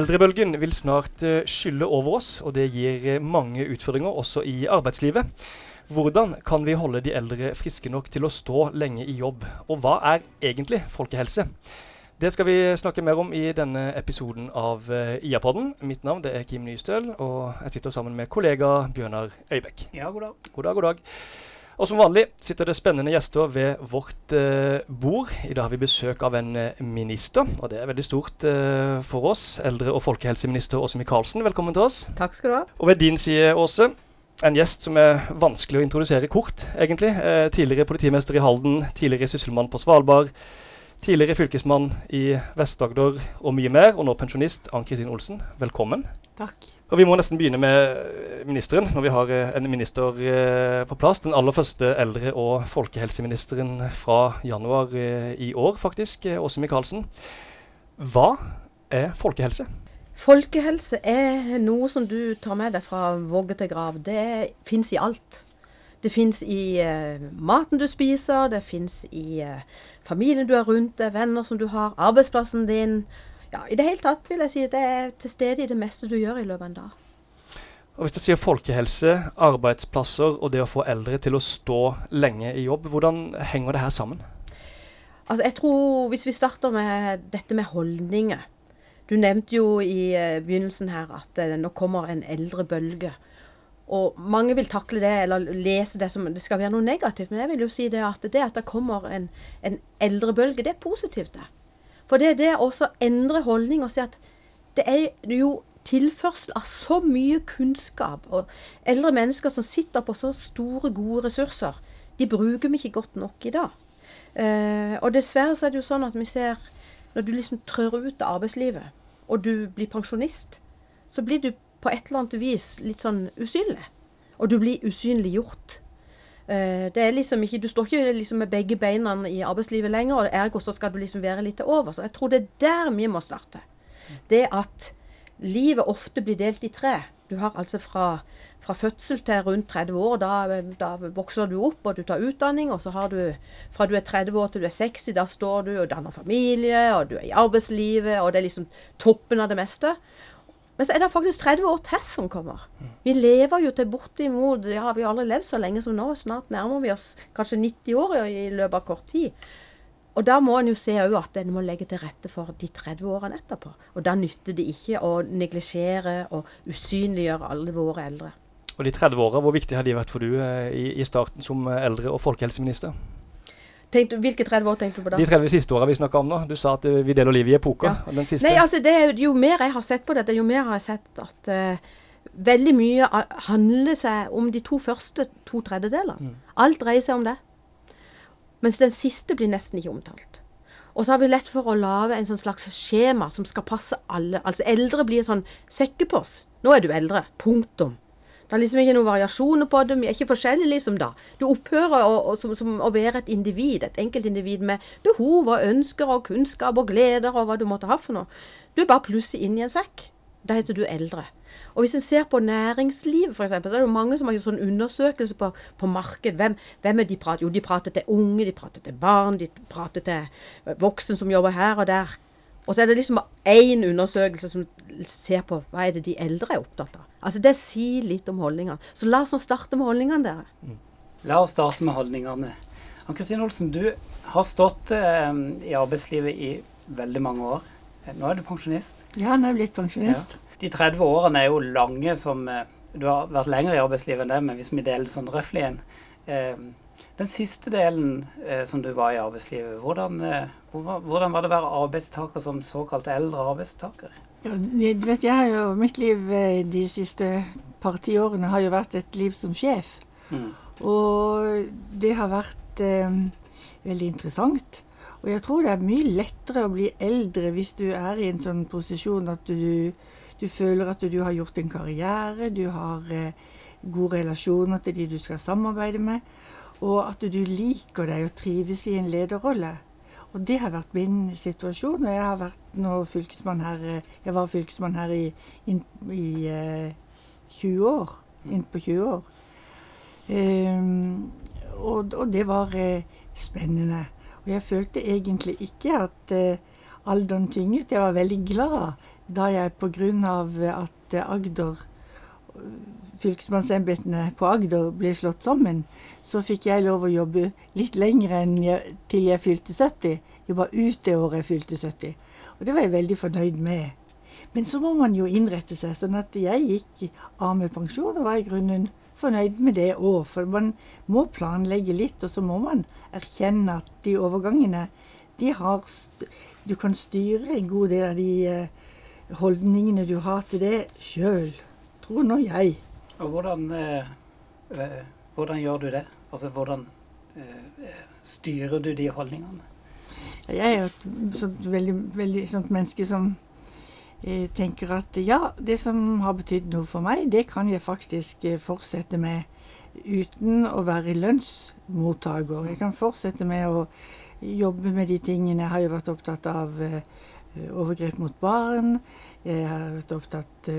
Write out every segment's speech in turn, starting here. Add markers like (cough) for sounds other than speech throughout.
Eldrebølgen vil snart uh, skylle over oss, og det gir uh, mange utfordringer også i arbeidslivet. Hvordan kan vi holde de eldre friske nok til å stå lenge i jobb, og hva er egentlig folkehelse? Det skal vi snakke mer om i denne episoden av uh, IA-podden. Mitt navn er Kim Nystøl, og jeg sitter sammen med kollega Bjørnar Øybekk. Ja, god dag. God dag, god dag. Og som vanlig sitter det spennende gjester ved vårt eh, bord. I dag har vi besøk av en eh, minister, og det er veldig stort eh, for oss. Eldre- og folkehelseminister Åse Michaelsen, velkommen til oss. Takk skal du ha. Og ved din side, Åse, en gjest som er vanskelig å introdusere kort, egentlig. Eh, tidligere politimester i Halden, tidligere sysselmann på Svalbard. Tidligere fylkesmann i Vest-Agder og mye mer, og nå pensjonist Ann Kristin Olsen. Velkommen. Takk. Og Vi må nesten begynne med ministeren, når vi har eh, en minister eh, på plass. Den aller første eldre- og folkehelseministeren fra januar eh, i år, faktisk. eh, Åse Michaelsen. Hva er folkehelse? Folkehelse er noe som du tar med deg fra vogge til grav. Det fins i alt. Det fins i eh, maten du spiser, det fins i eh, familien du har rundt deg, venner som du har, arbeidsplassen din. Ja, I det hele tatt vil jeg si det er til stede i det meste du gjør i løpet av en dag. Og Hvis jeg sier folkehelse, arbeidsplasser og det å få eldre til å stå lenge i jobb, hvordan henger det her sammen? Altså, jeg tror Hvis vi starter med dette med holdninger. Du nevnte jo i eh, begynnelsen her at eh, nå kommer en eldre bølge. Og mange vil takle det eller lese det som det skal være noe negativt. Men jeg vil jo si det at det at det kommer en, en eldrebølge, det er positivt. det. For det er det å endre holdning og si at det er jo tilførsel av så mye kunnskap. Og eldre mennesker som sitter på så store, gode ressurser, de bruker vi ikke godt nok i dag. Eh, og dessverre så er det jo sånn at vi ser når du liksom trør ut av arbeidslivet, og du blir pensjonist, så blir du på et eller annet vis litt sånn usynlig. Og du blir usynliggjort. Eh, det er liksom ikke, Du står ikke liksom med begge beina i arbeidslivet lenger, og ergo så skal du liksom være litt over. Så jeg tror det er der vi må starte. Det at livet ofte blir delt i tre. Du har altså fra, fra fødsel til rundt 30 år, da, da vokser du opp og du tar utdanning. Og så har du fra du er 30 år til du er 60, da står du og danner familie, og du er i arbeidslivet, og det er liksom toppen av det meste. Men så er det faktisk 30 år til som kommer. Vi lever jo til bortimot Ja, vi har aldri levd så lenge som nå. Snart nærmer vi oss kanskje 90 år i løpet av kort tid. Og da må en jo se òg at en må legge til rette for de 30 årene etterpå. Og da nytter det ikke å neglisjere og usynliggjøre alle våre eldre. Og de 30 åra, hvor viktig har de vært for du eh, i, starten som eh, eldre- og folkehelseminister? Tenkte, hvilke 30 år tenkte du på da? De 30 siste åra vi snakka om nå. Du sa at eh, vi deler livet i epoker. Ja. Nei, altså det, er jo mer jeg har sett på dette, jo mer har jeg sett at uh, veldig mye handler seg om de to første to tredjedeler. Mm. Alt dreier seg om det. Mens den siste blir nesten ikke omtalt. Og så har vi lett for å lage en sånn slags skjema som skal passe alle. Altså eldre blir sånn sekkepost. Nå er du eldre. Punktum. Det er liksom ikke noen variasjoner på det. Vi er ikke forskjellige liksom da. Du opphører å, å, som, som å være et individ, et enkeltindivid med behov og ønsker og kunnskap og gleder og hva du måtte ha for noe. Du er bare plutselig inn i en sekk. Da heter du eldre. Og hvis en ser på næringsliv, f.eks., så er det jo mange som har gjort sånn undersøkelse på, på marked. Hvem, hvem er de prater? Jo, de prater til unge, de prater til barn, de prater til voksne som jobber her og der. Og så er det liksom én undersøkelse som ser på hva er det de eldre er opptatt av. Altså Det sier litt om holdningene. Så la oss nå starte med holdningene, dere. La oss starte med holdningene. Ann-Kristin Olsen, du har stått eh, i arbeidslivet i veldig mange år. Nå er du pensjonist. Ja, nå er jeg blitt pensjonist. De 30 årene er jo lange som eh, Du har vært lenger i arbeidslivet enn det, men hvis vi deler sånn røftlig igjen eh, Den siste delen eh, som du var i arbeidslivet, hvordan, eh, hvordan var det å være arbeidstaker som såkalt eldre arbeidstaker? Ja, du vet, jeg har jo, mitt liv eh, de siste par tiårene har jo vært et liv som sjef. Mm. Og det har vært eh, veldig interessant. Og jeg tror det er mye lettere å bli eldre hvis du er i en sånn posisjon at du, du føler at du har gjort en karriere, du har eh, gode relasjoner til de du skal samarbeide med, og at du liker deg og trives i en lederrolle. Og det har vært min situasjon. Og jeg har vært nå fylkesmann her eh, Jeg var fylkesmann her i, inn, i uh, 20 år. Innpå 20 år. Um, og, og det var uh, spennende. Og jeg følte egentlig ikke at uh, alderen tynget. Jeg var veldig glad da jeg pga. at Agder fylkesmannsembetene på Agder ble slått sammen, så fikk jeg lov å jobbe litt lenger enn jeg, til jeg fylte 70. Jobba ut det året jeg fylte 70. Og det var jeg veldig fornøyd med. Men så må man jo innrette seg. sånn at jeg gikk av med pensjon og var i grunnen fornøyd med det òg. For man må planlegge litt, og så må man erkjenne at de overgangene, de har Du kan styre en god del av de eh, holdningene du har til det sjøl, tror nå jeg. Og hvordan, eh, eh, hvordan gjør du det? Altså hvordan eh, styrer du de holdningene? Jeg er jo et sånt veldig, veldig sånt menneske som eh, tenker at ja, det som har betydd noe for meg, det kan jeg faktisk eh, fortsette med uten å være lønnsmottaker. Jeg kan fortsette med å jobbe med de tingene. Jeg har jo vært opptatt av eh, overgrep mot barn. Jeg har vært opptatt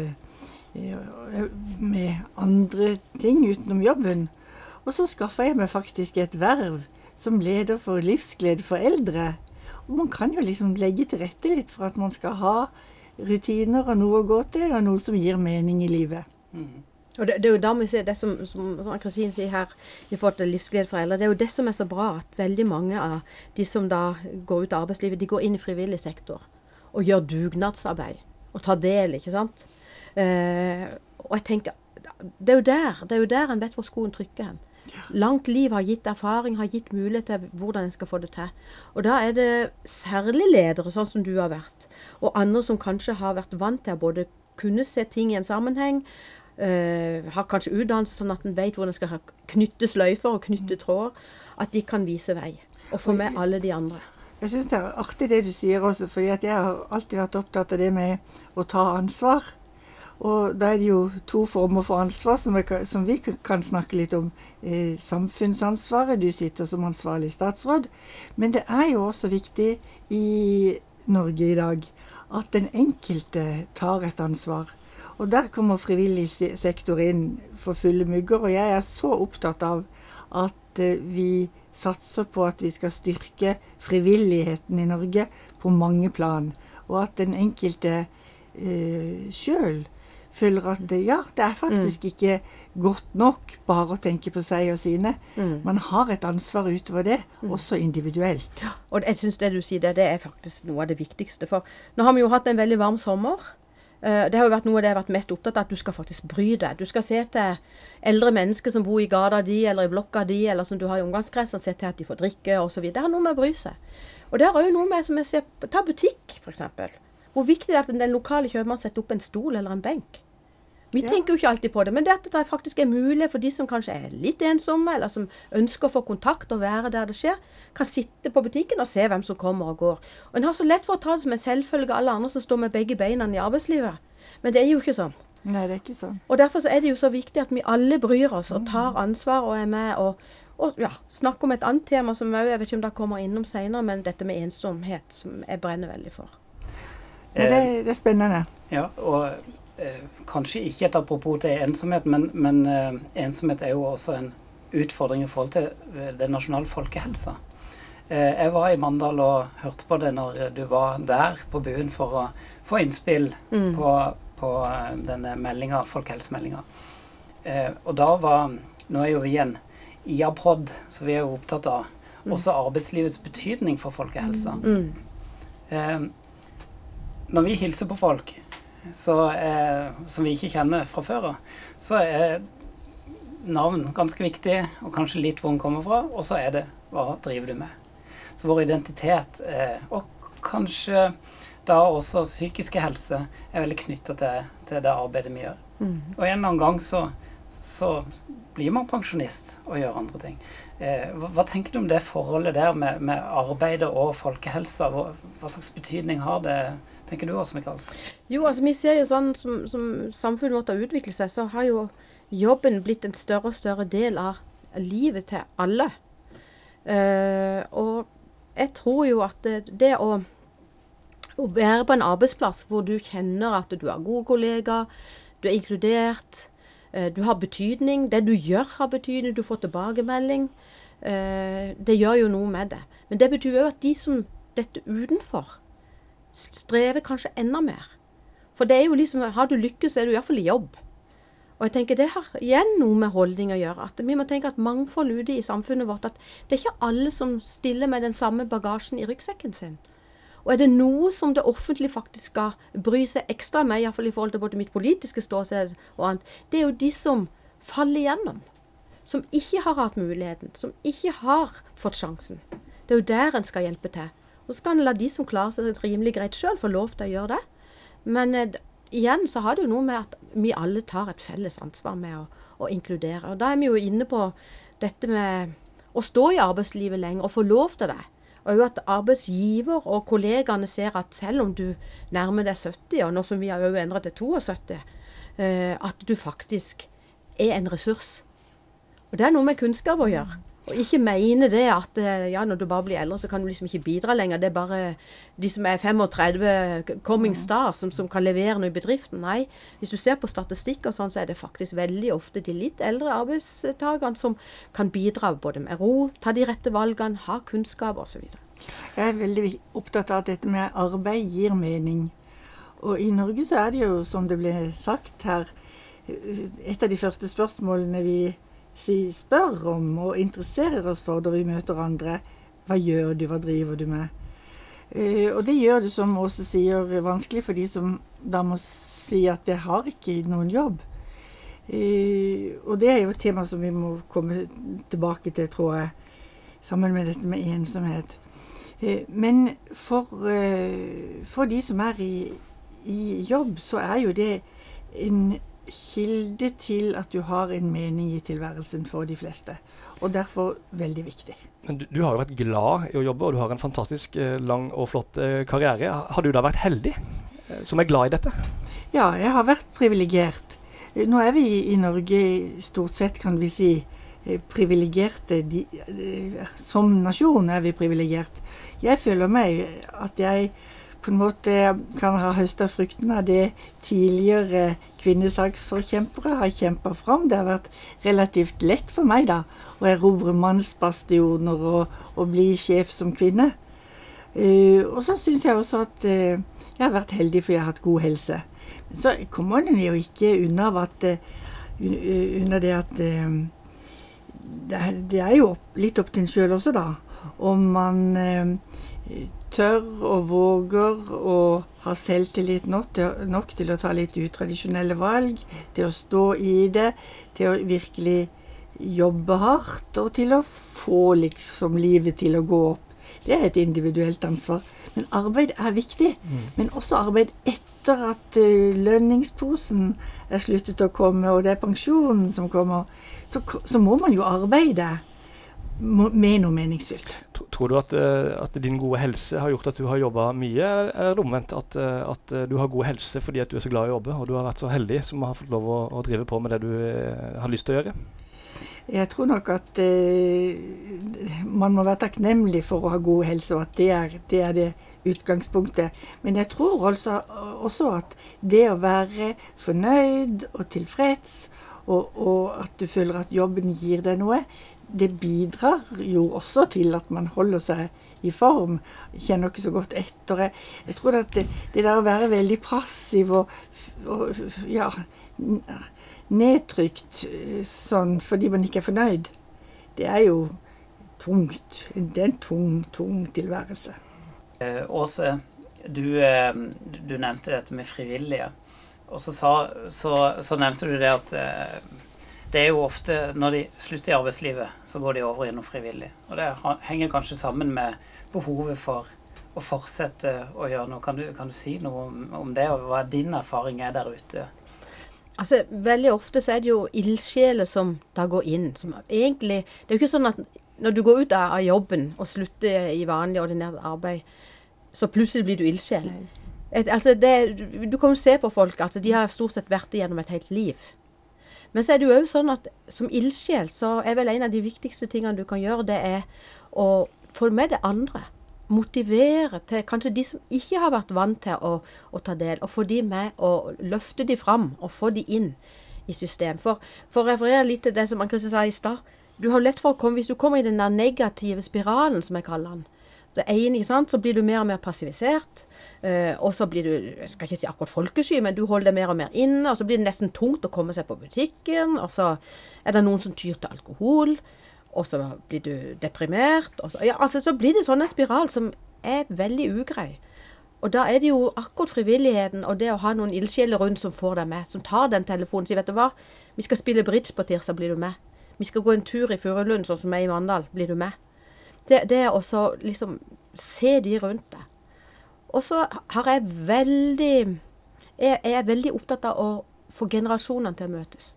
med andre ting utenom jobben. Og så skaffa jeg meg faktisk et verv som leder for livsglede for eldre. Og man kan jo liksom legge til rette litt for at man skal ha rutiner og noe å gå til, og noe som gir mening i livet. Mm. Og det, det, er jo da vi ser det som, som, som Kristin sier her, i forhold til livsglede for eldre. Det er jo det som er så bra, at veldig mange av de som da går ut av arbeidslivet, de går inn i frivillig sektor og gjør dugnadsarbeid. Og tar del, ikke sant. Eh, og jeg tenker det er jo der det er jo der en vet hvor skoen trykker hen. Langt liv har gitt erfaring, har gitt mulighet til hvordan en skal få det til. Og da er det særlig ledere, sånn som du har vært, og andre som kanskje har vært vant til å både kunne se ting i en sammenheng, øh, har kanskje utdannelse sånn at en vet hvordan en skal knytte sløyfer og knytte tråder, at de kan vise vei. Og få med alle de andre. Jeg syns det er artig det du sier også, for jeg har alltid vært opptatt av det med å ta ansvar. Og da er det jo to former for ansvar som, jeg, som vi kan snakke litt om. Eh, samfunnsansvaret. Du sitter som ansvarlig statsråd. Men det er jo også viktig i Norge i dag at den enkelte tar et ansvar. Og der kommer frivillig sektor inn for fulle mugger. Og jeg er så opptatt av at eh, vi satser på at vi skal styrke frivilligheten i Norge på mange plan. Og at den enkelte eh, sjøl føler at ja, det er faktisk mm. ikke godt nok bare å tenke på seg og sine. Mm. Man har et ansvar utover det, mm. også individuelt. Og jeg syns det du sier der, det er faktisk noe av det viktigste. For nå har vi jo hatt en veldig varm sommer. Uh, det har jo vært noe av det jeg har vært mest opptatt av, at du skal faktisk bry deg. Du skal se til eldre mennesker som bor i gata di eller i blokka di, eller som du har i omgangskrets, og se til at de får drikke osv. Det har noe med å bry seg. Og det har òg noe med som jeg ser Ta butikk, f.eks. Hvor viktig det er at den lokale kjøpmannen setter opp en stol eller en benk. Vi ja. tenker jo ikke alltid på det, men dette det faktisk er mulig for de som kanskje er litt ensomme, eller som ønsker å få kontakt og være der det skjer, kan sitte på butikken og se hvem som kommer og går. Og En har så lett for å ta det som en selvfølge alle andre som står med begge beina i arbeidslivet. Men det er jo ikke sånn. Nei, det er ikke sånn. Og Derfor er det jo så viktig at vi alle bryr oss og tar ansvar og er med og, og ja, snakker om et annet tema som jeg vet ikke om det kommer innom senere, men dette med ensomhet, som jeg brenner veldig for. Ja, det, det, er spennende. Ja, og eh, kanskje ikke et apropos til ensomhet, men, men eh, ensomhet er jo også en utfordring i forhold til eh, den nasjonale folkehelsa. Eh, jeg var i Mandal og hørte på det når du var der på buen for å få innspill mm. på, på, eh, denne meldinga, folkehelsemeldinga. Eh, og da var Nå er jo vi en IA-prod, så vi er jo opptatt av mm. også arbeidslivets betydning for folkehelsa. Mm. Når vi hilser på folk, så, eh, som vi ikke kjenner fra før av, så er navn ganske viktig, og kanskje litt hvor en kommer fra, og så er det hva driver du med. Så vår identitet, eh, og kanskje da også psykiske helse, er veldig knytta til, til, det arbeidet vi gjør. Mm. Og en eller annen gang så, så blir man pensjonist og gjør andre ting. Eh, hva, hva, tenker du om det forholdet der med, med arbeidet og folkehelsa? Hva, hva, slags betydning har det, tenker du også, Michaels? Jo, altså vi ser jo sånn som, som samfunnet vårt har utviklet seg, så har jo jobben blitt en større og større del av livet til alle. Uh, og jeg tror jo at det, det å, å være på en arbeidsplass hvor du kjenner at du har gode kollegaer, du er inkludert, uh, du har betydning. Det du gjør, har betydning. Du får tilbakemelding. Uh, det gjør jo noe med det. Men det betyr òg at de som dette utenfor, strever kanskje enda mer. For det er jo liksom, har du lykkes, så er du iallfall i jobb. Og jeg tenker Det har igjen noe med holdning å gjøre. at Vi må tenke at mangfold ute i samfunnet vårt at Det er ikke alle som stiller med den samme bagasjen i ryggsekken sin. Og er det noe som det offentlige faktisk skal bry seg ekstra med, iallfall i forhold til både mitt politiske ståsted og annet, det er jo de som faller igjennom. Som ikke har hatt muligheten. Som ikke har fått sjansen. Det er jo der en skal hjelpe til. Så skal en la de som klarer seg rimelig greit sjøl, få lov til å gjøre det. Men eh, igjen så har det jo noe med at vi alle tar et felles ansvar med å, å, inkludere. Og da er vi jo inne på dette med å stå i arbeidslivet lenger og få lov til det. Og jo at arbeidsgiver og kollegaene ser at selv om du nærmer deg 70, og nå som vi har jo endret til 72, eh, at du faktisk er en ressurs. Og det er noe med kunnskap å gjøre. Og ikke mene det at eh, ja, når du bare blir eldre, så kan du liksom ikke bidra lenger. Det er bare de som er 35 coming stars som, som kan levere noe i bedriften. Nei, hvis du ser på statistikk og sånn, så er det faktisk veldig ofte de litt eldre arbeidstakerne som kan bidra både med ro, ta de rette valgene, ha kunnskap osv. Jeg er veldig opptatt av at dette med arbeid gir mening. Og i Norge så er det jo, som det ble sagt her, et av de første spørsmålene vi si, spør om og interesserer oss for når vi møter andre. Hva gjør du, hva driver du med? Uh, og det gjør det, som Åse sier, vanskelig for de som da må si at jeg har ikke noen jobb. Uh, og det er jo et tema som vi må komme tilbake til, tror jeg, sammen med dette med ensomhet. Uh, men for, for, de som er i, i jobb, så er jo det en kilde til at du har en mening i tilværelsen for de fleste. Og derfor veldig viktig. Men du, du har jo vært glad i å jobbe, og du har en fantastisk eh, lang og flott eh, karriere. Har du da vært heldig eh, som er glad i dette? Ja, jeg har vært privilegert. Nå er vi i Norge stort sett, kan vi si, privilegerte. Som nasjon er vi privilegert. Jeg føler meg at jeg på en måte kan ha høsta fruktene av det tidligere kvinnesaksforkjempere har kjempa fram. Det har vært relativt lett for meg da, å erobre mannsbastioner og, og, bli sjef som kvinne. Uh, og så syns jeg også at uh, jeg har vært heldig for jeg har hatt god helse. Men så kommer en jo ikke unna, at, uh, unna det at det, det, er jo litt opp til en sjøl også, da. Om man tør og våger å ha selvtillit nok til, nok til, å ta litt utradisjonelle valg, til å stå i det, til å virkelig jobbe hardt, og til å få liksom livet til å gå opp. Det er et individuelt ansvar. Men arbeid er viktig. Mm. Men også arbeid etter at uh, lønningsposen er sluttet å komme, og det er pensjonen som kommer. Så, så må man jo arbeide med noe meningsfylt. Tror du at, eh, at, din gode helse har gjort at du har jobba mye, eller er omvendt? At, eh, at, eh, du har god helse fordi at du er så glad i å jobbe, og du har vært så heldig som har fått lov å, å drive på med det du har lyst til å gjøre? Jeg tror nok at eh, man må være takknemlig for å ha god helse, og at det er det, er det utgangspunktet. Men jeg tror altså også at det å være fornøyd og tilfreds, og, og at du føler at jobben gir deg noe, det bidrar jo også til at man holder seg i form. Kjenner ikke så godt etter. Jeg, jeg tror at det, det, der å være veldig passiv og, og ja, nedtrykt eh, sånn fordi man ikke er fornøyd, det er jo tungt. Det er en tung, tung tilværelse. Eh, Åse, du, eh, du, nevnte dette med frivillige. Og så, sa, så, så nevnte du det at eh, det er jo ofte når de slutter i arbeidslivet, så går de over i noe frivillig. Og det henger kanskje sammen med behovet for å fortsette å gjøre noe. Kan du, kan du si noe om, om, det, og hva din erfaring er der ute? Altså, Veldig ofte så er det jo ildsjeler som da går inn. Som egentlig, det er jo ikke sånn at når du går ut av, av jobben og slutter i vanlig, ordinært arbeid, så plutselig blir du ildsjel. altså det, du kan jo se på folk. altså De har stort sett vært igjennom et helt liv. Men så er det jo òg sånn at som ildsjel så er vel en av de viktigste tingene du kan gjøre, det er å få med det andre. Motivere til kanskje de som ikke har vært vant til å, å ta del, og få de med og løfte de fram og få de inn i system. For, for å referere litt til det som Ann-Kristin sa i stad. Du har lett for å komme, Hvis du kommer i den der negative spiralen, som jeg kaller den, Det ene, ikke sant, så blir du mer og mer passivisert. Eh, og så blir du jeg skal ikke si akkurat folkesky, men du holder deg mer og mer inne. Og så blir det nesten tungt å komme seg på butikken. Og så er det noen som tyr til alkohol. Og så blir du deprimert. Og så, ja, altså, så blir det sånn en spiral som er veldig ugrei. Og da er det jo akkurat frivilligheten og det å ha noen ildsjeler rundt som får deg med. Som tar den telefonen og sier 'vet du hva, vi skal spille bridge på tirsdag, blir du med'? Vi skal gå en tur i Furulund, sånn som meg i Mandal, blir du med? Det, det også liksom Se de rundt deg. Og så har jeg veldig Jeg er veldig opptatt av å få generasjonene til å møtes.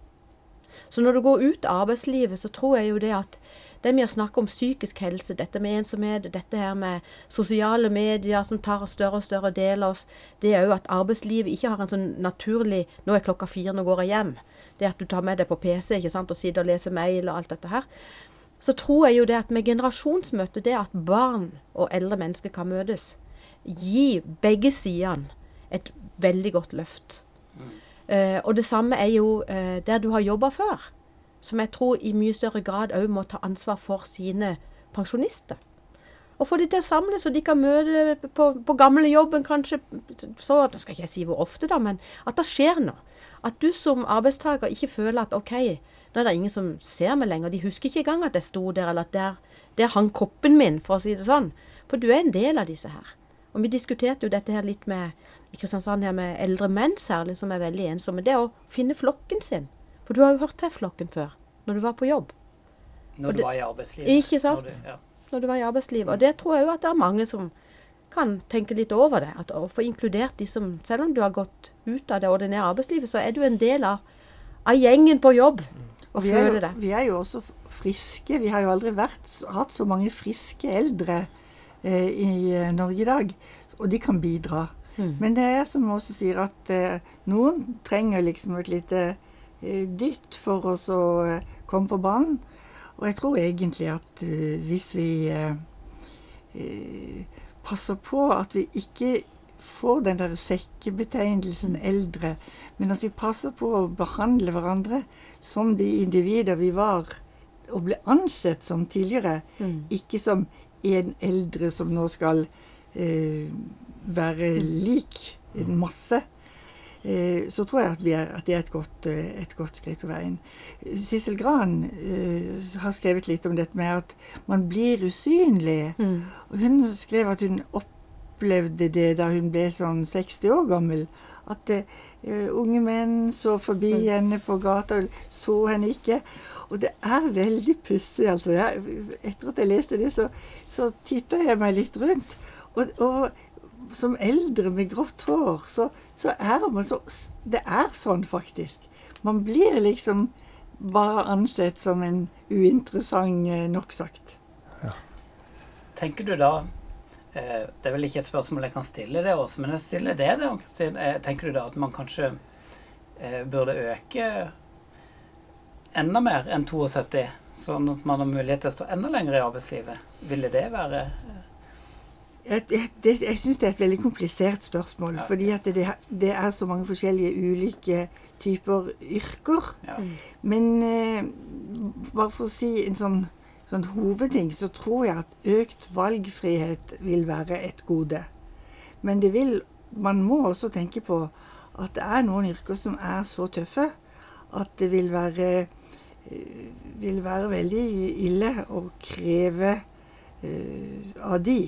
Så når du går ut av arbeidslivet, så tror jeg jo det at det vi å snakke om psykisk helse, dette med ensomhet, dette her med sosiale medier som tar større og større del av oss, det er jo at arbeidslivet ikke har en sånn naturlig 'Nå er klokka fire, nå går jeg hjem'. Det at du tar med deg på PC ikke sant, og sitter og leser mail og alt dette her. Så tror jeg jo det at med generasjonsmøte, det at barn og eldre mennesker kan møtes, gi begge sidene et veldig godt løft. Uh, og det samme er jo uh, der du har jobba før, som jeg tror i mye større grad òg må ta ansvar for sine pensjonister. Og få de til å samles, så de kan møte på, på gamlejobben kanskje så Da skal ikke jeg si hvor ofte, da, men at det skjer noe. At du som arbeidstaker ikke føler at OK, nå er det ingen som ser meg lenger. De husker ikke engang at jeg sto der, eller at der, der hang kroppen min, for å si det sånn. For du er en del av disse her. Og vi diskuterte jo dette her litt med i Kristiansand her med eldre menn særlig, som er veldig ensomme. Det å finne flokken sin. For du har jo hørt til flokken før, når du var på jobb. Når du var i arbeidslivet. Ikke sant? Når du, ja. Når du var i arbeidslivet. Og det tror jeg jo at det er mange som kan tenke litt over det. At å få inkludert de som Selv om du har gått ut av det ordinære arbeidslivet, så er du en del av, av gjengen på jobb. Og vi, er jo, det. vi er jo også friske. Vi har jo aldri vært, hatt så mange friske eldre eh, i eh, Norge i dag. Og de kan bidra. Mm. Men det er som også sier at eh, noen trenger liksom et lite eh, dytt for oss å eh, komme på banen. Og jeg tror egentlig at eh, hvis vi eh, eh, passer på at vi ikke får den der sekkebetegnelsen eldre, men at vi passer på å behandle hverandre som de individer vi var og ble ansett som tidligere, Mm. ikke som en eldre som nå skal eh, være lik en masse. Eh, så tror jeg at, vi er, at det er et godt, eh, et godt skritt på veien. Sissel Gran eh, har skrevet litt om dette med at man blir usynlig. Mm. Hun skrev at hun opplevde det da hun ble sånn 60 år gammel. At uh, unge menn så forbi Mm. henne på gata og så henne ikke. Og det er veldig pussig, altså. Jeg, etter at jeg leste det, så, så titta jeg meg litt rundt. Og, og som eldre med grått hår, så, så er man så Det er sånn, faktisk. Man blir liksom bare ansett som en uinteressant, eh, nok sagt. Tenker du da Det er vel ikke et spørsmål jeg kan stille det også, men jeg stiller det Kristin. Eh, tenker du da at man kanskje eh, burde øke enda mer enn 72, sånn at man har mulighet til å stå enda lenger i arbeidslivet? Ville det være Jeg, jeg, det- jeg syns det er et veldig komplisert spørsmål. Ja. Fordi at det, det er så mange forskjellige ulike typer yrker. ja. Men eh, bare for å si en sånn, sånn hovedting, så tror jeg at økt valgfrihet vil være et gode. Men det vil, man må også tenke på at det er noen yrker som er så tøffe at det vil være, eh, vil være veldig ille å kreve uh, av de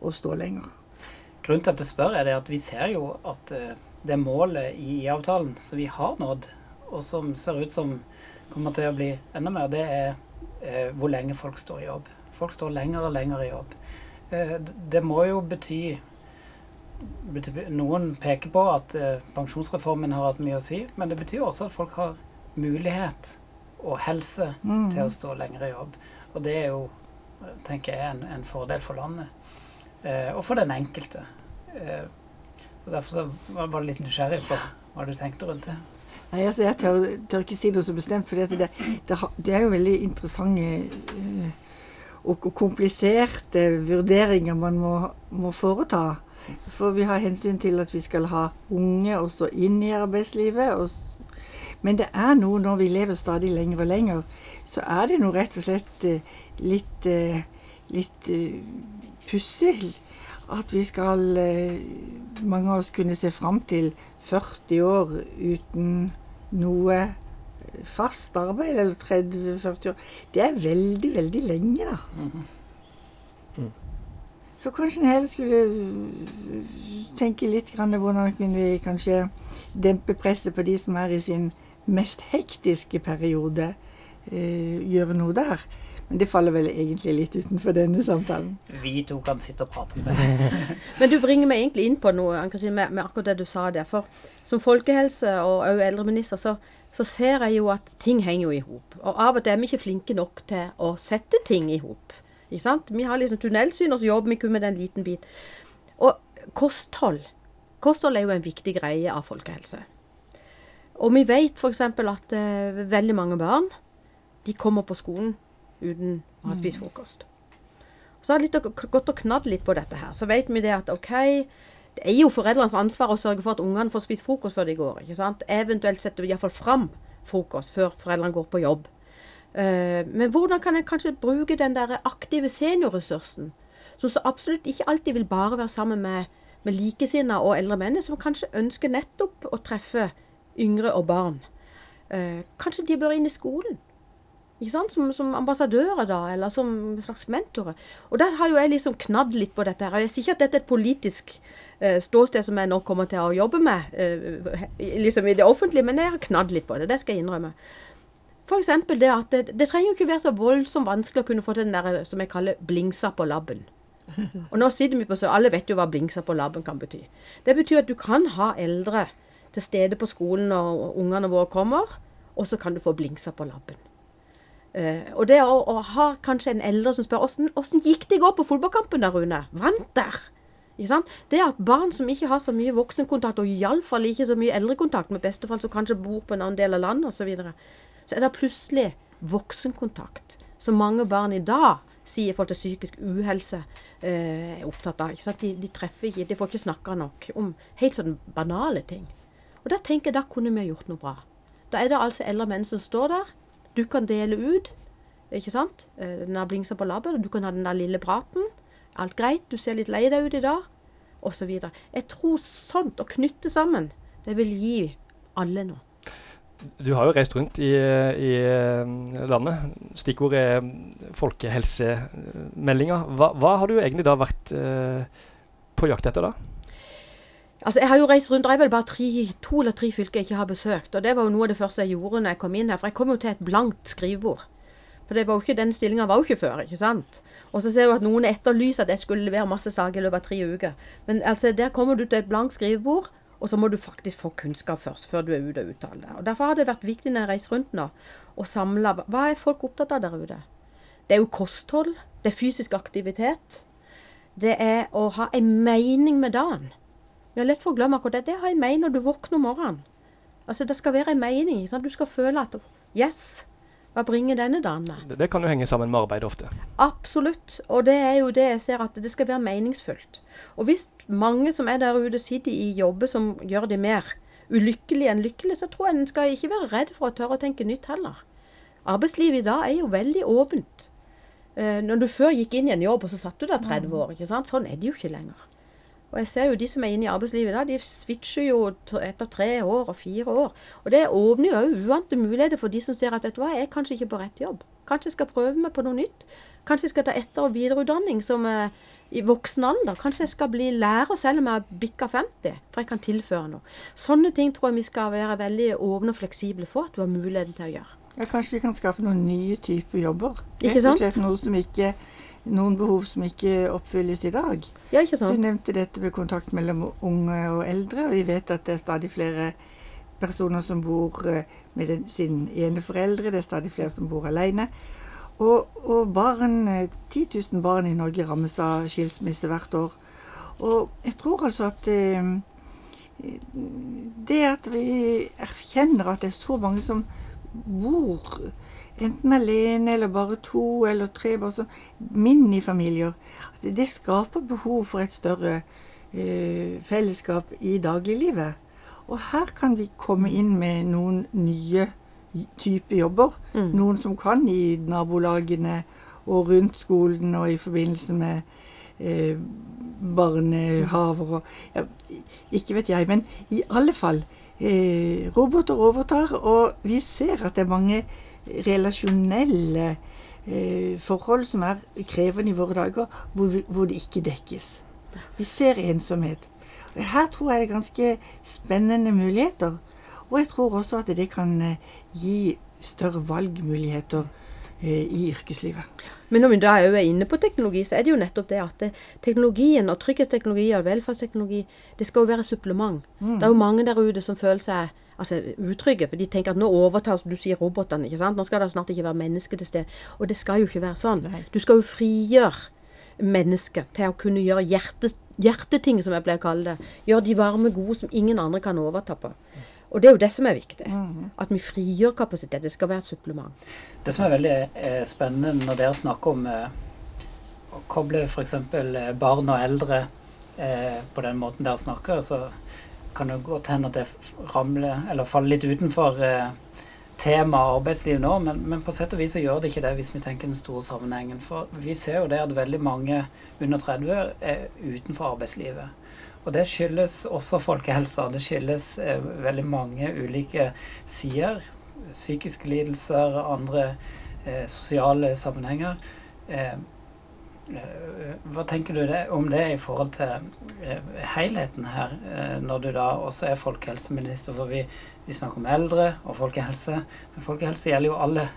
å stå lenger. Grunnen til at jeg spør, er det at vi ser jo at eh, det målet i IA-avtalen som vi har nådd, og som ser ut som kommer til å bli enda mer, det er eh, hvor lenge folk står i jobb. Folk står lenger og lenger i jobb. Eh, det må jo bety, bety Noen peker på at eh, pensjonsreformen har hatt mye å si, men det betyr også at folk har mulighet og helse Mm. til å stå lenger i jobb. Og det er jo, tenker jeg, en, en fordel for landet. Eh, og for den enkelte. Eh, så derfor så var var jeg litt nysgjerrig på hva du tenkte rundt det. Nei, altså Jeg tør, tør ikke si noe så bestemt, for det, det, det, er jo veldig interessante eh, og, og kompliserte vurderinger man må, må foreta. For vi har hensyn til at vi skal ha unge også inn i arbeidslivet. Og, men det er noe når vi lever stadig lenger og lenger, så er det noe rett og slett eh, litt, eh, litt pussig at vi skal Mange av oss kunne se fram til 40 år uten noe fast arbeid, eller 30-40 år. Det er veldig, veldig lenge, da. Mhm. Så kanskje en heller skulle tenke litt grann hvordan kunne vi kanskje dempe presset på de som er i sin mest hektiske periode. eh, gjøre noe der. Men det faller vel egentlig litt utenfor denne samtalen. Vi to kan sitte og prate om det. (laughs) Men du bringer meg egentlig inn på noe Ann-Kristin, med, med akkurat det du sa der. For som folkehelse- og òg eldreminister så, så ser jeg jo at ting henger jo i hop. Og av og til er vi ikke flinke nok til å sette ting i hop. Ikke sant? Vi har liksom tunnelsyn, og så jobber vi kun med den liten bit. Og kosthold. Kosthold er jo en viktig greie av folkehelse. Og vi vet f.eks. at eh, veldig mange barn de kommer på skolen uten å ha spist frokost. Så har jeg gått og knadd litt på dette her. Så vet vi det at OK, det er jo foreldrenes ansvar å sørge for at ungene får spist frokost før de går. ikke sant? Eventuelt setter vi iallfall fram frokost før foreldrene går på jobb. Eh, men hvordan kan en kanskje bruke den der aktive seniorressursen, som så absolutt ikke alltid vil bare være sammen med, med likesinnede og eldre menn, som kanskje ønsker nettopp å treffe yngre og barn. Eh, kanskje de bør inn i skolen? Ikke? Som, som ambassadører, da, eller som slags mentorer. Og der har jo jeg liksom knadd litt på dette her. Og jeg sier ikke at dette er et politisk eh, ståsted som jeg nå kommer til å jobbe med eh, liksom i det offentlige, men jeg har knadd litt på det. Det skal jeg innrømme. F.eks. det at det, det trenger jo ikke være så voldsomt vanskelig å kunne få til den der som jeg kaller blingsa på labben. Og nå sitter vi på så alle vet jo hva blingsa på labben kan bety. Det betyr at du kan ha eldre til stede på skolen når ungene våre kommer, og så kan du få blingsa på labben. Eh, og det å, å ha kanskje en eldre som spør hvordan, hvordan gikk det i går på fotballkampen der, Rune? Vant der? Det at barn som ikke har så mye voksenkontakt, og iallfall ikke så mye eldrekontakt med bestefar som kanskje bor på en annen del av landet osv., så, videre, så er det plutselig voksenkontakt som mange barn i dag sier i forhold til psykisk uhelse uh, er opptatt av. De, de treffer ikke, de får ikke snakka nok om helt sånne banale ting. Og da tenker jeg da kunne vi gjort noe bra. Da er det altså eldre menn som står der. Du kan dele ut, ikke sant. Eh, Den der blingsa på labben, du kan ha den der lille praten. Alt greit, du ser litt lei deg ut i dag, osv. Jeg tror sånt, å knytte sammen, det vil gi alle noe. Du har jo reist rundt i, i eh, landet. Stikkord er folkehelsemeldinga. Hva, hva har du egentlig da vært eh, på jakt etter da? Altså, Jeg har jo reist rundt, det er vel bare tre, to eller tre fylker jeg ikke har besøkt. Og det var jo noe av det første jeg gjorde når jeg kom inn her. For jeg kom jo til et blankt skrivebord. For det var jo ikke, den stillinga var jo ikke før, ikke sant. Og så ser jeg at noen etterlyser at jeg skulle levere masse saker i løpet av tre uker. Men altså, der kommer du til et blankt skrivebord, og så må du faktisk få kunnskap først, før du er ute og uttaler deg. Og Derfor har det vært viktig når jeg reiser rundt nå, å samle Hva er folk opptatt av der ute? Det er jo kosthold. Det er fysisk aktivitet. Det er å ha en mening med dagen. Vi har lett for å glemme akkurat det. Det har en mening når du våkner om morgenen. Altså, Det skal være en mening. ikke sant? Du skal føle at Yes, hva bringer denne dagen med? Det, det kan jo henge sammen med arbeid ofte. Absolutt. Og det er jo det jeg ser, at det skal være meningsfullt. Og hvis mange som er der ute, sitter i jobber som gjør de mer ulykkelige enn lykkelige, så tror jeg en skal ikke være redd for å tørre å tenke nytt heller. Arbeidslivet i dag er jo veldig åpent. Eh, når du før gikk inn i en jobb, og så satt du der 30 år, ikke sant? sånn er det jo ikke lenger. Og jeg ser jo de som er inne i arbeidslivet da, de switcher jo etter tre år og fire år. Og det åpner jo uante muligheter for de som ser at vet du hva, jeg er kanskje ikke på rett jobb. Kanskje jeg skal prøve meg på noe nytt. Kanskje jeg skal ta etter- og videreutdanning som eh, i voksen alder. Kanskje jeg skal bli lærer selv om jeg har bikka 50, for jeg kan tilføre noe. Sånne ting tror jeg vi skal være veldig åpne og fleksible for at du har muligheten til å gjøre. Ja, kanskje vi kan skape noen nye typer jobber. Ikke Rett og sant? slett noe som ikke, noen behov som ikke oppfylles i dag. Ja, ikke Du nevnte dette med kontakt mellom unge og eldre. og Vi vet at det er stadig flere personer som bor eh, med den, sin ene foreldre. Det er stadig flere som bor alene. Og, og barn, eh, 10 000 barn i Norge rammes av skilsmisse hvert år. Og jeg tror altså at eh, det at vi erkjenner at det er så mange som bor enten alene eller bare to eller tre, bare minifamilier, at det skaper behov for et større eh, fellesskap i dagliglivet. Og her kan vi komme inn med noen nye typer jobber. Mm. Noen som kan i nabolagene og rundt skolen og i forbindelse med eh, barnehaver og ja, Ikke vet jeg, men i alle fall. Eh, roboter overtar, og vi ser at det er mange relasjonelle eh, forhold som er krevende i våre dager, hvor, vi, hvor det ikke dekkes. Vi ser ensomhet. Her tror jeg det er ganske spennende muligheter. Og jeg tror også at det kan eh, gi større valgmuligheter eh, i yrkeslivet. Men når vi da er inne på teknologi, så er det jo nettopp det at teknologien og trygghetsteknologi og velferdsteknologi, det skal jo være supplement. Mm. Det er jo mange der ute som føler seg altså, utrygge, for de tenker at nå overtar som du sier, robotene. ikke sant? Nå skal det snart ikke være mennesker til stede. Og det skal jo ikke være sånn. Nei. Du skal jo frigjøre mennesket til å kunne gjøre hjerte, hjerteting, som jeg pleier å kalle det. Gjøre de varme, gode som ingen andre kan overta på. Og det er jo det som er viktig. Mhm. At vi frigjør kapasitet. Det skal være et supplement. Det som er veldig eh, spennende når dere snakker om eh, å koble f.eks. Eh, barn og eldre eh, på den måten dere snakker, så kan det godt hende at det ramler eller faller litt utenfor eh, temaet arbeidsliv nå, men, men på sett og vis så gjør det ikke det hvis vi tenker den store sammenhengen. For vi ser jo det at veldig mange under 30 er utenfor arbeidslivet. Og det skyldes også folkehelsa. Det skyldes eh, veldig mange ulike sider. Psykiske lidelser, andre eh, sosiale sammenhenger. Eh, hva tenker du det, om det i forhold til eh, helheten her, eh, når du da også er folkehelseminister? For vi, vi snakker om eldre og folkehelse, men folkehelse gjelder jo alle.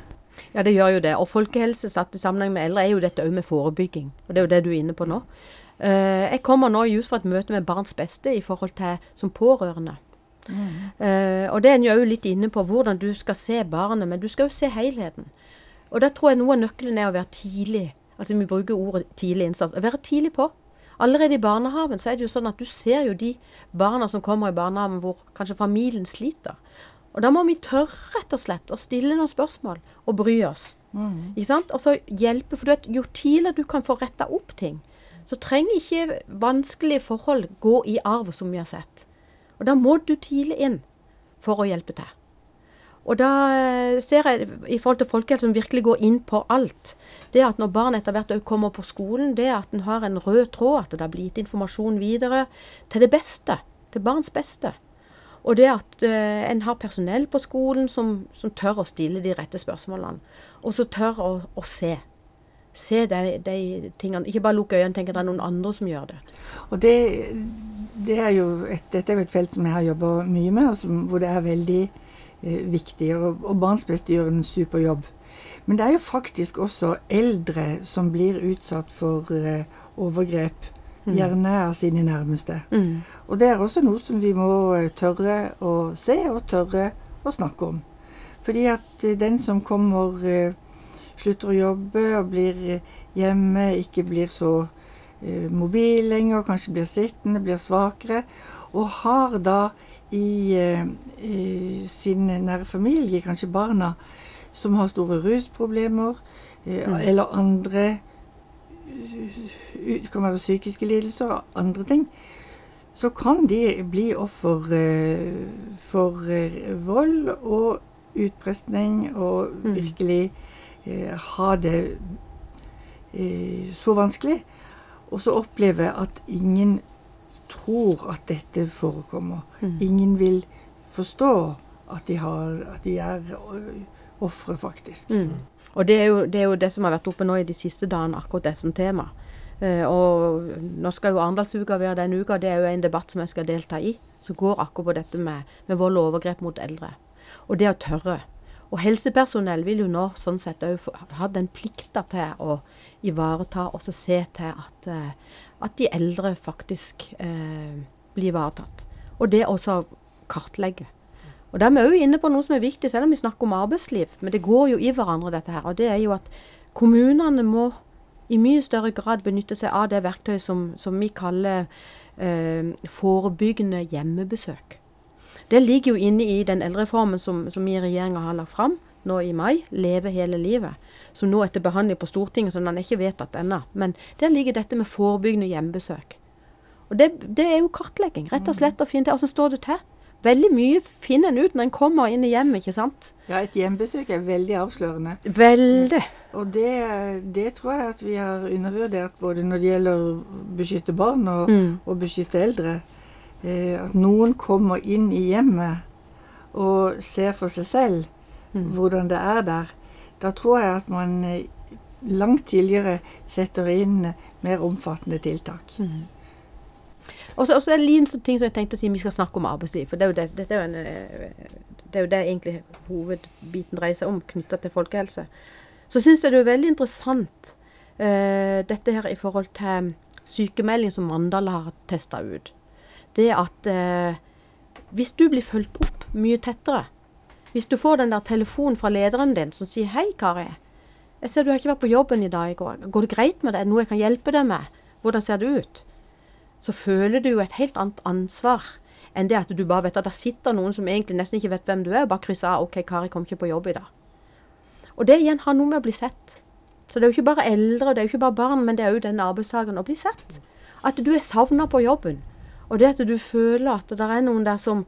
Ja, det gjør jo det. Og folkehelse satt i sammenheng med eldre er jo dette òg med forebygging. Og det er jo det du er inne på nå. Eh, jeg kommer nå just fra et møte med Barns Beste i forhold til som pårørende. Eh, og det er en jo litt inne på hvordan du skal se barnet, men du skal jo se helheten. Og da tror jeg noe av nøkkelen er å være tidlig. Altså vi bruker ordet tidlig innsats. Å være tidlig på. Allerede i barnehagen så er det jo sånn at du ser jo de barna som kommer i barnehagen hvor kanskje familien sliter. Og da må vi tørre rett og slett å stille noen spørsmål og bry oss. Ikke sant? Og så hjelpe, for du vet, jo tidligere du kan få retta opp ting, så trenger ikke vanskelige forhold gå i arv, som vi har sett. Og da må du tidlig inn for å hjelpe til. Og da eh, ser jeg i forhold til folkehelse som virkelig går inn på alt. Det at når barn etter hvert kommer på skolen, det at en har en rød tråd, at det har blitt informasjon videre til det beste. Til barns beste. Og det at uh, en har personell på skolen som, som tør å stille de rette spørsmålene. Og så tør å, å se. Se de, de tingene. Ikke bare lukke øynene og tenke at det er noen andre som gjør det. Og det, det er jo et, dette er jo et felt som jeg har jobba mye med, og som, hvor det er veldig viktig. Og, og Barnsbeste gjør en super jobb. Men det er jo faktisk også eldre som blir utsatt for eh, overgrep, gjerne av sine nærmeste. Mm. Og det er også noe som vi må eh, tørre å se og tørre å snakke om. Fordi at eh, den som kommer, eh, slutter å jobbe og blir eh, hjemme, ikke blir så eh, mobil lenger, kanskje blir sittende, blir svakere, og har da i, eh, i sin nære familie, kanskje barna, som har store rusproblemer, eh, Mm. eller andre det kan være psykiske lidelser og andre ting, så kan de bli offer eh, for eh, vold og utpressing og Mm. virkelig eh, ha det eh, så vanskelig. Og så oppleve at ingen tror at dette forekommer. Mm. Ingen vil forstå at de, har, at de er eh, ofre, faktisk. Mm. Og det er, jo, det er jo det som har vært oppe nå i de siste dagene, akkurat det som tema. Uh, og nå skal jo Arendalsuka være den uka, det er jo en debatt som jeg skal delta i, som går akkurat på dette med, med vold og overgrep mot eldre. Og det å tørre. Og helsepersonell vil jo nå sånn sett òg ha den plikta til å ivareta og se til at, eh, at de eldre faktisk eh, blir ivaretatt. Og det også kartlegge. Og da er vi òg inne på noe som er viktig, selv om vi snakker om arbeidsliv. Men det går jo i hverandre, dette her. Og det er jo at kommunene må i mye større grad benytte seg av det verktøyet som, som vi kaller eh, forebyggende hjemmebesøk. Det ligger jo inne i den eldrereformen som, som vi i regjeringa har lagt fram nå i mai, Leve hele livet, som nå er til behandling på Stortinget, så den er ikke vedtatt ennå. Men der ligger dette med forebyggende hjemmebesøk. Og det, det er jo kartlegging, rett og slett å finne til åssen står det til. veldig mye finner en ut når en kommer inn i hjemmet, ikke sant? Ja, et hjembesøk er veldig avslørende. Veldig. Og det, det tror jeg at vi har undervurdert både når det gjelder å beskytte barn og, Mm. og beskytte eldre. Eh, at noen kommer inn i hjemmet og ser for seg selv Mm. hvordan det er der. Da tror jeg at man eh, langt tidligere setter inn eh, mer omfattende tiltak. Mm. Og så er det en ting som jeg tenkte å si, vi skal snakke om arbeidsliv. For det er jo det, dette er jo en, det er jo det egentlig hovedbiten dreier seg om, knytta til folkehelse. Så syns jeg det er veldig interessant uh, dette her i forhold til sykemelding som Mandal har testa ut. Det at eh, hvis du blir fulgt opp mye tettere, hvis du får den der telefonen fra lederen din som sier 'Hei, Kari. Jeg ser du har ikke vært på jobben i dag i går. Går det greit med deg? Noe jeg kan hjelpe deg med? Hvordan ser det ut?' så føler du jo et helt annet ansvar enn det at du bare vet at der sitter noen som egentlig nesten ikke vet hvem du er, og bare krysser av 'OK, Kari kom ikke på jobb i dag'. Og det igjen har noe med å bli sett. Så det er jo ikke bare eldre, det er jo ikke bare barn, men det er jo den arbeidstakeren å bli sett. At du er savna på jobben. Og det at du føler at det er noen der som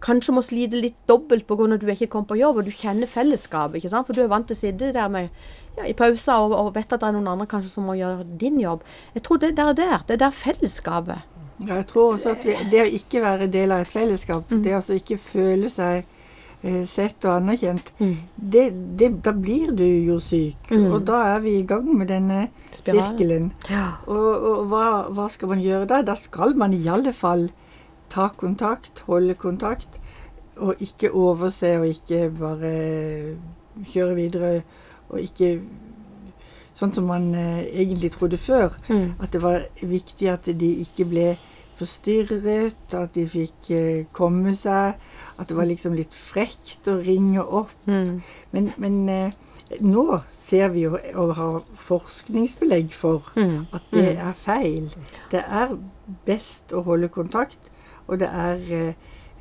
kanskje må slite litt dobbelt pga. at du ikke kom på jobb, og du kjenner fellesskapet. ikke sant? For du er vant til å sitte der med, ja, i pauser og, og vet at det er noen andre kanskje som må gjøre din jobb. Jeg tror det er der, det er der fellesskapet. Ja, jeg tror også at vi, det å ikke være del av et fellesskap, Mm. det å altså ikke føle seg sett og anerkjent, Mm. det, det, da blir du jo syk. Mm. Og da er vi i gang med denne Spiralen. sirkelen. Ja. Og, og hva, hva skal man gjøre da? Da skal man i alle fall ta kontakt, holde kontakt, og ikke overse og ikke bare kjøre videre. Og ikke sånn som man eh, egentlig trodde før. Mm. At det var viktig at de ikke ble forstyrret, at de fikk eh, komme seg. At det var liksom litt frekt å ringe opp. Mm. Men, men eh, nå ser vi jo og har forskningsbelegg for Mm. at det er feil. Det er best å holde kontakt, og det er eh,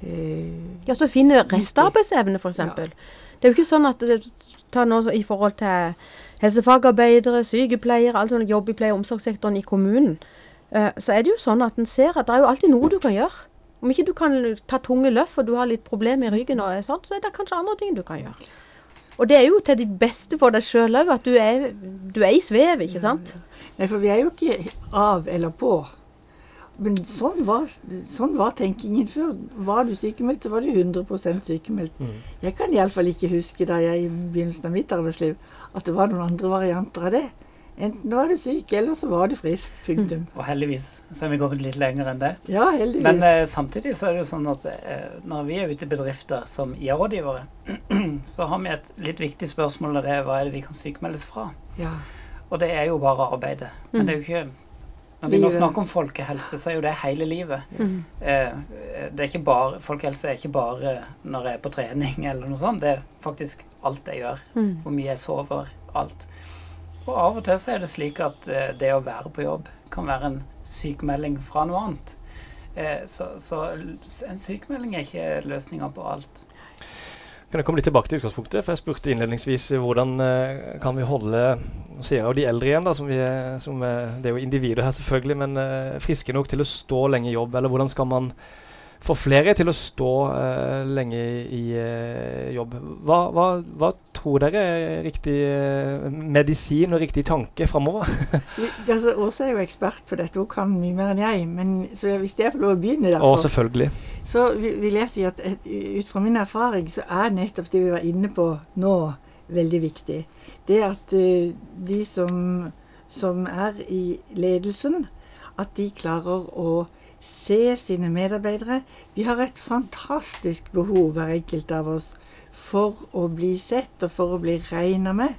eh, Ja, så finne restarbeidsevne, f.eks. Ja. Det er jo ikke sånn at det tar noe i forhold til helsefagarbeidere, sykepleiere, alle sånne jobb i pleie- og omsorgssektoren i kommunen. Eh, så er det jo sånn at en ser at det er jo alltid noe du kan gjøre. Om ikke du kan ta tunge løft og du har litt problemer i ryggen, og sånt, så er det kanskje andre ting du kan gjøre. Og det er jo til ditt beste for deg sjøl òg, at du er, du er i svev, ikke sant? Nei, for vi er jo ikke av eller på. Men sånn var, sånn var tenkingen før. Var du sykemeldt, så var du 100 sykemeldt. Mm. Jeg kan iallfall ikke huske da jeg i begynnelsen av mitt arbeidsliv at det var noen andre varianter av det. Enten var du syk, eller så var du frisk. Punktum. Og heldigvis så er vi kommet litt lenger enn det. Ja, heldigvis. Men eh, samtidig så er det jo sånn at eh, når vi er ute i bedrifter som IA-rådgivere, (clears throat) så har vi et litt viktig spørsmål, og det er hva er det vi kan sykemeldes fra? ja. Og det er jo bare arbeidet. Men det er jo ikke Når vi nå snakker om folkehelse, så er jo det hele livet. Mm. Eh, det er ikke bare, folkehelse er ikke bare når jeg er på trening (laughs) eller noe sånt. Det er faktisk alt jeg gjør. Mm. Hvor mye jeg sover. Alt. Og av og til så er det slik at eh, det å være på jobb kan være en sykemelding fra noe annet. Eh, så, så en sykemelding er ikke løsninga på alt. Kan jeg komme litt tilbake til utgangspunktet? For jeg spurte innledningsvis eh, hvordan kan vi holde sier jeg de eldre igjen, da, som er, som, er, det er jo individer her selvfølgelig, men friske nok til å stå lenge i jobb. Eller hvordan skal man få flere til å stå uh, lenge i uh, jobb? Hva, hva, hva tror dere er riktig eh, medisin og riktig tanke framover? (laughs) Altså, Åse er jo ekspert på dette, hun kan mye mer enn jeg. Men så hvis jeg får lov å begynne derfor, selvfølgelig. så vil vil jeg si at eh, ut fra min erfaring så er nettopp det vi var inne på nå, veldig viktig. Det at eh, de som, som er i ledelsen, at de klarer å se sine medarbeidere. Vi har et fantastisk behov, hver enkelt av oss, for å bli sett og for å bli regna med.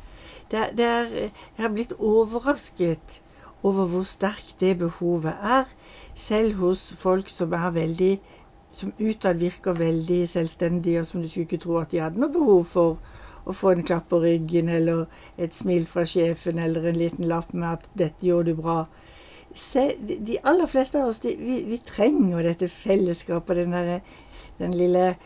Det, det er, jeg har blitt overrasket over hvor sterkt det behovet er, selv hos folk som er veldig som utad virker veldig selvstendige, og som du skulle ikke tro at de hadde noe behov for å få en klapp på ryggen, eller et smil fra sjefen, eller en liten lapp med at 'dette gjorde du bra'. Se, de, aller fleste av oss, de, vi, vi trenger dette fellesskapet, den, der, den lille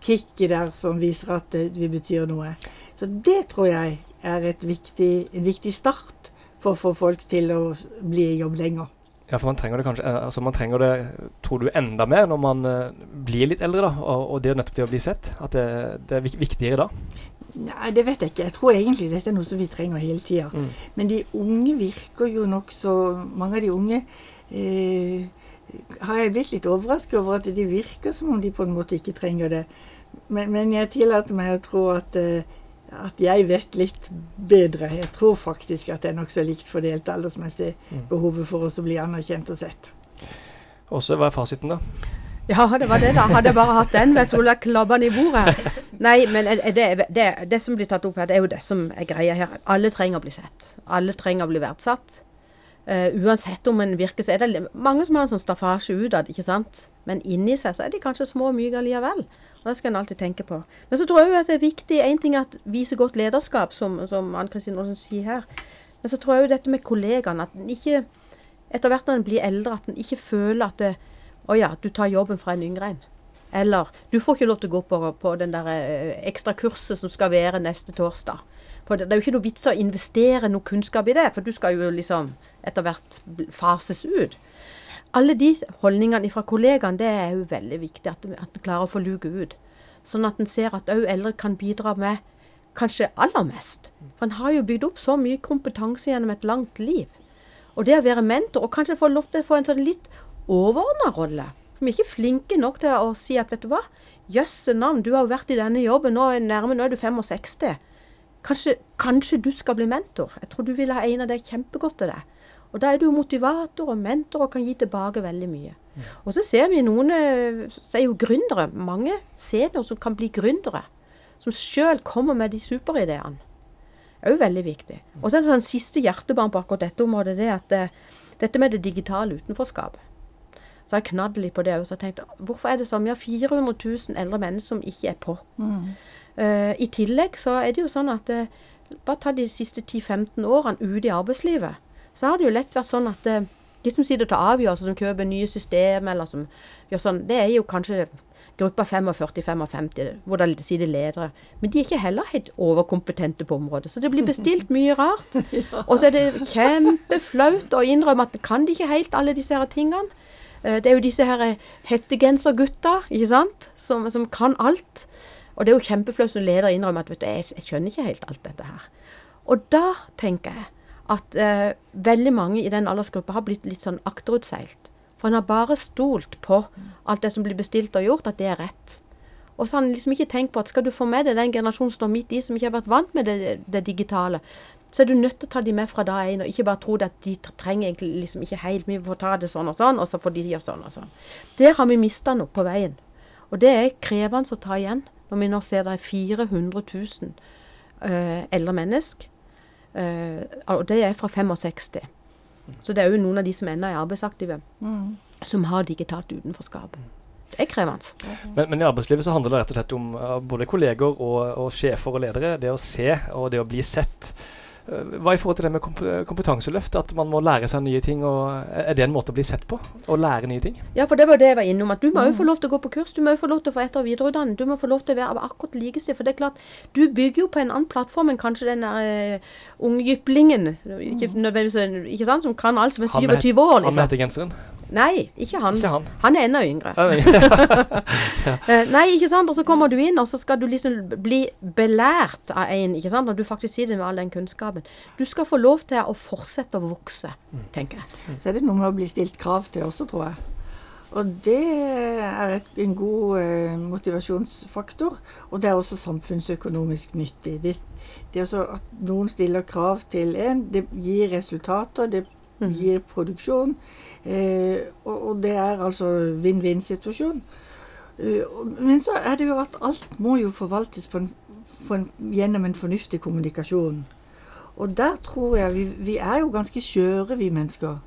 kicket der som viser at eh, vi betyr noe. Så det tror jeg er et viktig, en viktig start for å få folk til å bli i jobb lenger. Ja, for man trenger det kanskje eh, altså man trenger det, tror du, enda mer når man uh, blir litt eldre, da, og, og det er nettopp det å bli sett? At det, det er viktigere da? Nei, det vet jeg ikke. Jeg tror egentlig dette er noe som vi trenger hele tida. Mm. Men de unge virker jo nokså Mange av de unge eh, har jeg blitt litt overrasket over at de virker som om de på en måte ikke trenger det. Men, men jeg tillater meg å tro at, eh, at jeg vet litt bedre. Jeg tror faktisk at det er nokså likt fordelt aldersmessig Mm. behovet for oss å bli anerkjent og sett. Så hva er fasiten, da? Ja, det var det, da. Hadde jeg bare hatt den, så ville jeg klabba den i bordet. Nei, men det, det, det som blir tatt opp her, det er jo det som er greia her. Alle trenger å bli sett. Alle trenger å bli verdsatt. Eh, uansett om en virker, så er det mange som har en sånn staffasje utad, ikke sant. Men inni seg så er de kanskje små og myke allikevel. Og Det skal en alltid tenke på. Men så tror jeg jo at det er viktig en ting er at vise godt lederskap, som, som Ann Kristin Aasen sier her. Men så tror jeg jo dette med kollegaene, at en ikke etter hvert når en blir eldre, at en ikke føler at det, å ja, du tar jobben fra en yngre en. Eller du får ikke lov til å gå på, på den der eh, ekstra kurset som skal være neste torsdag. For det, det er jo ikke noe vits å investere noe kunnskap i det, for du skal jo liksom etter hvert fases ut. Alle de holdningene fra kollegaene, det er jo veldig viktig at at en klarer å få luke ut. Sånn at en ser at òg eldre kan bidra med kanskje aller mest. For en har jo bygd opp så mye kompetanse gjennom et langt liv. Og det å være mentor, og kanskje få lov til å få en sånn litt overordna rolle. For vi er ikke flinke nok til å si at vet du hva, jøsse navn, du har jo vært i denne jobben, nå nærme, nå er du 65. Kanskje, kanskje du skal bli mentor. Jeg tror du ville ha egnet deg kjempegodt til det. Og da er du motivator og mentor og kan gi tilbake veldig mye. Og så ser vi noen eh, så er jo gründere, mange seniorer som kan bli gründere. Som sjøl kommer med de superideene. Det er jo veldig viktig. Og så er det sånn siste hjertebarn på akkurat dette området, det at det, dette med det digitale utenforskapet. Så jeg knadd litt på det òg. Så jeg tenkte hvorfor er det sånn? Vi har 400 000 eldre mennesker som ikke er på. Eh, I tillegg så er det jo sånn at uh, bare ta de siste 10-15 årene ute i arbeidslivet, så har det jo lett vært sånn at uh, de som sitter og tar avgjørelser, som kjøper nye system, eller som gjør sånn, det er jo kanskje gruppa 45-55, hvor det sitter ledere. Men de er ikke heller helt overkompetente på området. Så det blir bestilt (laughs) mye rart. Og så er det kjempeflaut å innrømme at kan de ikke helt alle disse her tingene. Eh, Det er jo disse her hettegensergutta, ikke sant, som, som kan alt. Og det er jo kjempeflaut som leder innrømmer at vet du, jeg, jeg skjønner ikke helt alt dette her. Og da tenker jeg at eh, veldig mange i den aldersgruppa har blitt litt sånn akterutseilt. For han har bare stolt på alt det som blir bestilt og gjort, at det er rett. Og så har han liksom ikke tenkt på at skal du få med deg den generasjonen som står midt i, som ikke har vært vant med det, det digitale, så er du nødt til å ta de med fra da én, og ikke bare tro at de trenger egentlig liksom ikke helt mye for å ta det sånn og sånn, og så får de gjøre sånn og sånn. Der har vi mista noe på veien. Og det er krevende å ta igjen, når vi nå ser det er 400 000 uh, eldre mennesker. Uh, og det er fra 65. Så det er jo noen av de som ennå er arbeidsaktive, som har digitalt utenforskap. Det er krevende. Men, men i arbeidslivet så handler det rett og slett om både kolleger og, og sjefer og ledere. Det å se og det å bli sett. Uh, hva i forhold til det med komp kompetanseløft? At man må lære seg nye ting. Og, er det en måte å bli sett på? Å lære nye ting? Ja, for det var det jeg var innom. At du må jo få lov til å gå på kurs. Du må jo få lov til å få etter- og videreutdanning. Du må få lov til å være akkurat likestilt. For det er klart, du bygger jo på en annen plattform enn kanskje den der uh, unge jyplingen. Ikke, ikke sant? Som kan alt som er Han 27 år, Han med liksom. hettegenseren? Nei, ikke han. Ikke han. Han er enda yngre. (laughs) Ja, nei. Eh, ikke sant. Og så kommer du inn, og så skal du liksom bli belært av en, ikke sant. Når du faktisk sitter med all den kunnskapen. Du skal få lov til å fortsette å vokse, tenker jeg. Så er det noe med å bli stilt krav til også, tror jeg. Og det er en god eh, motivasjonsfaktor. Og det er også samfunnsøkonomisk nyttig. Det, det er også at noen stiller krav til en, det gir resultater, det Mhm. gir produksjon. Eh, og, det er altså vinn-vinn-situasjon. Eh, men så er det jo at alt må jo forvaltes på en, på en, gjennom en fornuftig kommunikasjon. Og der tror jeg vi, vi er jo ganske skjøre, vi mennesker.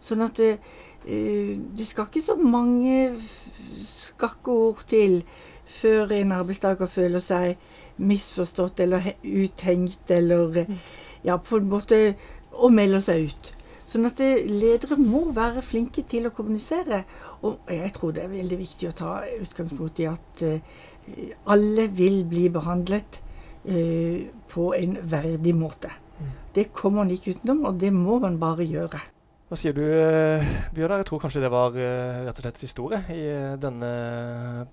Sånn at det, eh, det skal ikke så mange skakkeord skakke ord til før en arbeidstaker føler seg misforstått eller uthengt eller eh, ja, på en måte og melder seg ut. Sånn at ledere må være flinke til å kommunisere. Og jeg tror det er veldig viktig å ta utgangspunkt i at eh, alle vil bli behandlet eh, på en verdig måte. Det kommer man ikke utenom, og det må man bare gjøre. Hva sier du, eh, Bjørnar? Jeg tror kanskje det var rett og slett historie i denne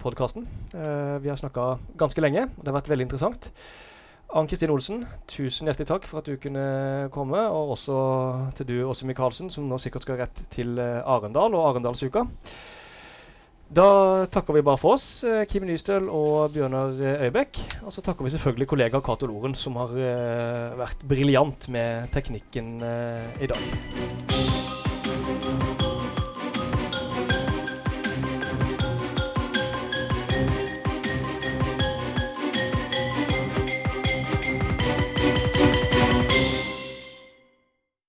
podkasten. Vi har snakka ganske lenge, og det har vært veldig interessant. Ann Kristin Olsen, tusen hjertelig takk for at du kunne komme. Og også til du, Åse Michaelsen, som nå sikkert skal rett til Arendal og Arendalsuka. Da takker vi bare for oss, Kim Nystøl og Bjørnar Øybekk. Og så takker vi selvfølgelig kollega Cato Loren, som har vært briljant med teknikken i dag.